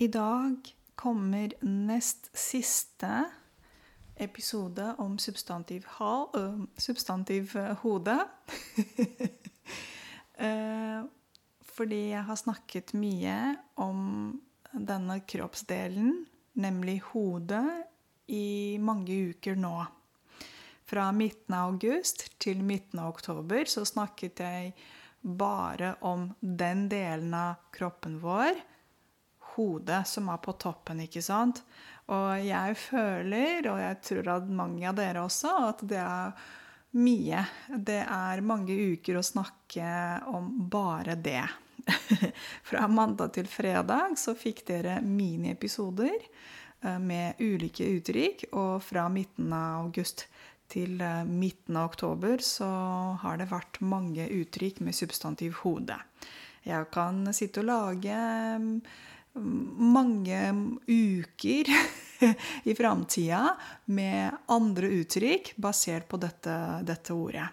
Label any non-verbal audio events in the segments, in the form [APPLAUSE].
I dag kommer nest siste episode om substantiv, hal, øh, substantiv øh, hode. [LAUGHS] Eh, fordi jeg har snakket mye om denne kroppsdelen, nemlig hodet, i mange uker nå. Fra midten av august til midten av oktober så snakket jeg bare om den delen av kroppen vår hodet som er på toppen, ikke sant? Og jeg føler, og jeg tror at mange av dere også, at det er mye. Det er mange uker å snakke om bare det. [LAUGHS] Fra mandag til fredag så fikk dere miniepisoder eh, med ulike uttrykk, og fra midten av august til eh, midten av oktober så har det vært mange uttrykk med substantiv hode. Jeg kan sitte og lage mange uker [LAUGHS] i framtida med andre uttrykk basert på dette, dette, ordet.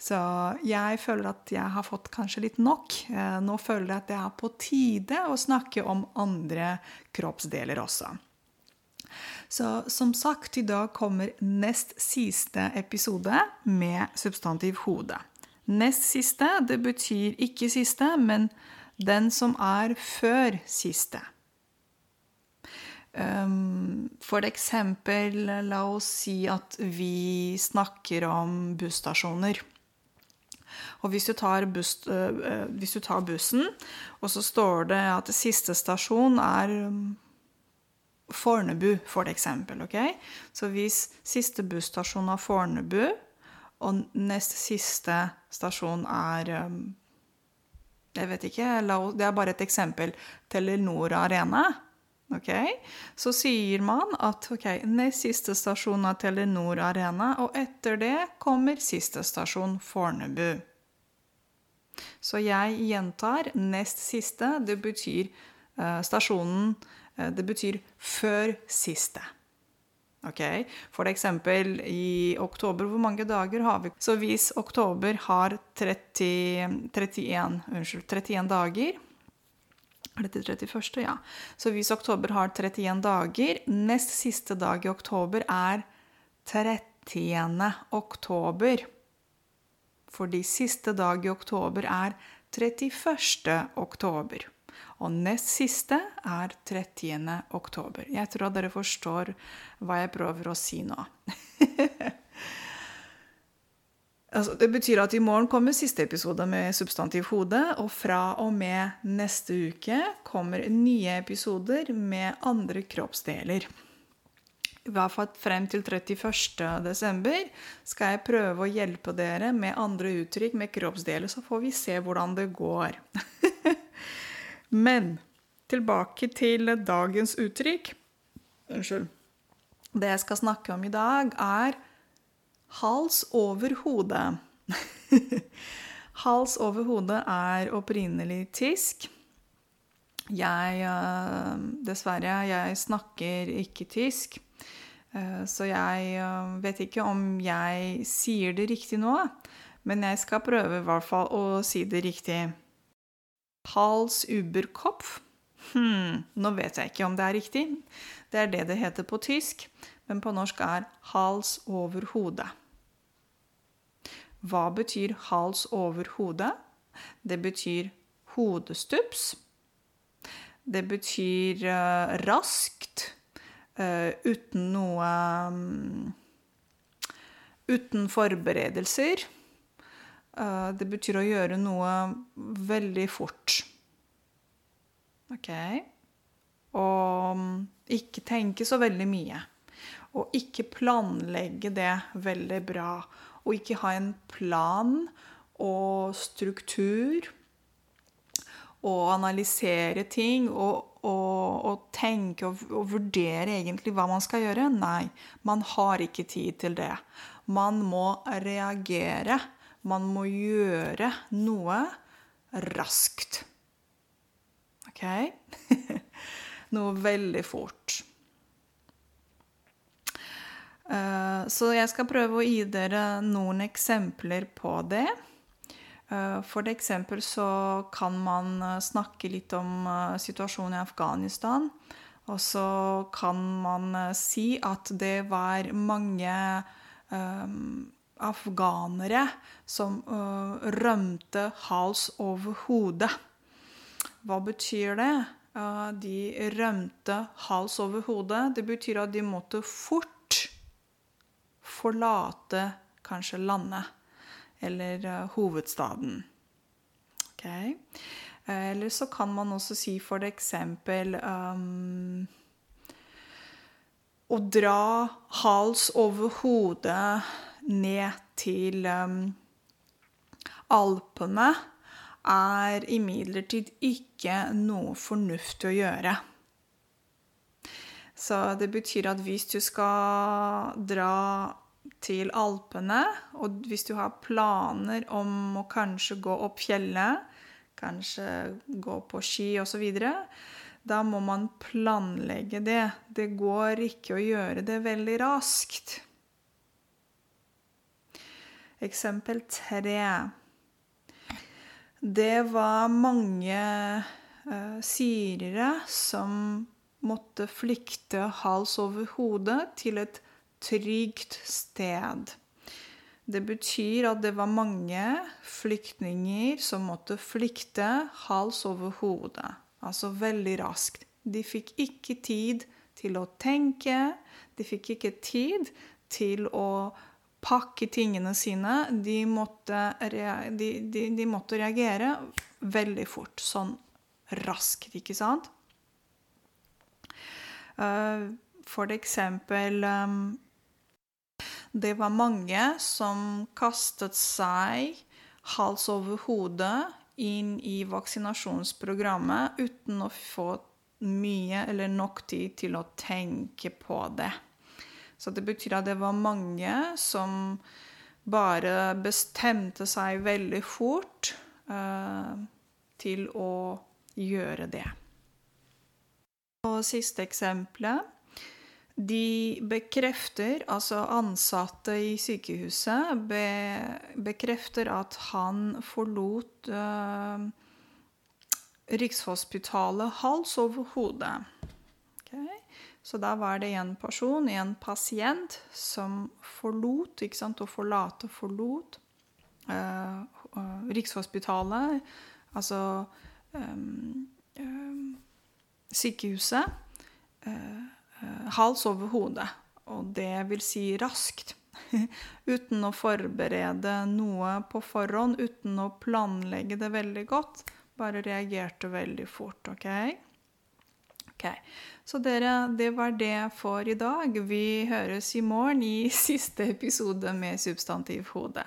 Så jeg føler at jeg har fått kanskje litt nok. Eh, nå føler jeg at det er på tide å snakke om andre kroppsdeler også. Så som sagt, i dag kommer nest siste episode med substantiv hode. Nest siste, det betyr ikke siste, men den som er før siste. For eksempel, la oss si at vi snakker om busstasjoner. Og hvis du, bus, uh, hvis du tar, bussen, og så står det at siste stasjon er Fornebu, for eksempel. Okay? Så hvis siste busstasjon er Fornebu, og neste siste stasjon er um, jeg vet ikke, det er bare et eksempel. Telenor Arena. Okay? Så sier man at ok, nest siste stasjon er Telenor Arena, og etter det kommer siste stasjon Fornebu. Så jeg gjentar nest siste. Det betyr uh, stasjonen uh, Det betyr før siste. Okay? For eksempel i oktober, hvor mange dager har vi? Så hvis oktober har 30, 31, unnskyld, 31 dager Er det til 31.? Ja. Så hvis oktober har 31 dager, nest siste dag i oktober er 30. oktober. Fordi siste dag i oktober er 31. oktober. Og nest siste er 30. oktober. Jeg tror dere forstår hva jeg prøver å si nå. [LAUGHS] altså, det betyr at i morgen kommer siste episode med substantiv hode, og fra og med neste uke kommer nye episoder med andre kroppsdeler. I hvert fall frem til 31. desember skal jeg prøve å hjelpe dere med andre uttrykk med kroppsdeler, så får vi se hvordan det går. [LAUGHS] Men tilbake til dagens uttrykk. Unnskyld. Det jeg skal snakke om i dag, er hals over hodet. [LAUGHS] hals over hodet er opprinnelig tysk. Jeg eh, Dessverre, jeg snakker ikke tysk. Eh, så jeg eh, vet ikke om jeg sier det riktig nå. Men jeg skal prøve i hvert fall å si det riktig. Hals Uberkopf. Hm, nå vet jeg ikke om det er riktig. Det er det det heter på tysk, men på norsk er hals over hodet. Hva betyr hals over hodet? Det betyr hodestups. Det betyr uh, raskt, uh, uten noe um, Uten forberedelser. Eh, det betyr å gjøre noe veldig fort. OK? Og mm, ikke tenke så veldig mye. Og ikke planlegge det veldig bra. Og ikke ha en plan og struktur. Og analysere ting og, og, og tenke og, og, vurdere egentlig hva man skal gjøre. Nei, man har ikke tid til det. Man må reagere man må gjøre noe raskt. OK? [LAUGHS] noe veldig fort. Eh, så jeg skal prøve å gi dere noen eksempler på det. Eh, for eksempel så kan man snakke litt om eh, situasjonen i Afghanistan. Og så kan man si at det var mange um, afghanere som uh, rømte hals over hode. Hva betyr det? Uh, de rømte hals over hode. Det betyr at de måtte fort forlate kanskje landet eller uh, hovedstaden. Okay. Eller så kan man også si for eksempel um, Å dra hals over hodet ned til um, Alpene er imidlertid ikke noe fornuftig å gjøre. Så det betyr at hvis du skal dra til Alpene. Og hvis du har planer om å kanskje gå opp fjellet, kanskje gå på ski osv., da må man planlegge det. Det går ikke å gjøre det veldig raskt. Eksempel tre. Det var mange uh, syrere som måtte flykte hals over hode til et trygt sted. Det betyr at det var mange flyktninger som måtte flykte hals over hodet. Altså veldig raskt. De fikk ikke tid til å tenke. De fikk ikke tid til å pakke tingene sine. De måtte, de, de, de måtte reagere veldig fort. Sånn raskt, ikke sant? Eh, for eksempel det var mange som kastet seg hals over hode inn i vaksinasjonsprogrammet uten å få mye eller nok tid til å tenke på det. Så det betyr at det var mange som bare bestemte seg veldig fort uh, til å gjøre det. Og siste eksempelet de bekrefter, altså ansatte i sykehuset, be, bekrefter at han forlot uh, Rikshospitalet hals over hode. Okay. Så da var det en person, en pasient, som forlot, ikke sant, å forlate, forlot uh, uh, Rikshospitalet, altså eh, um, sykehuset. Uh, Eh, hals over hode. Og det vil si raskt. [LAUGHS] uten å forberede noe på forhånd, uten å planlegge det veldig godt. Bare reagerte veldig fort, OK? Ok, Så dere, det var det for i dag. Vi høres i morgen i [LAUGHS] siste episode med Substantiv hode.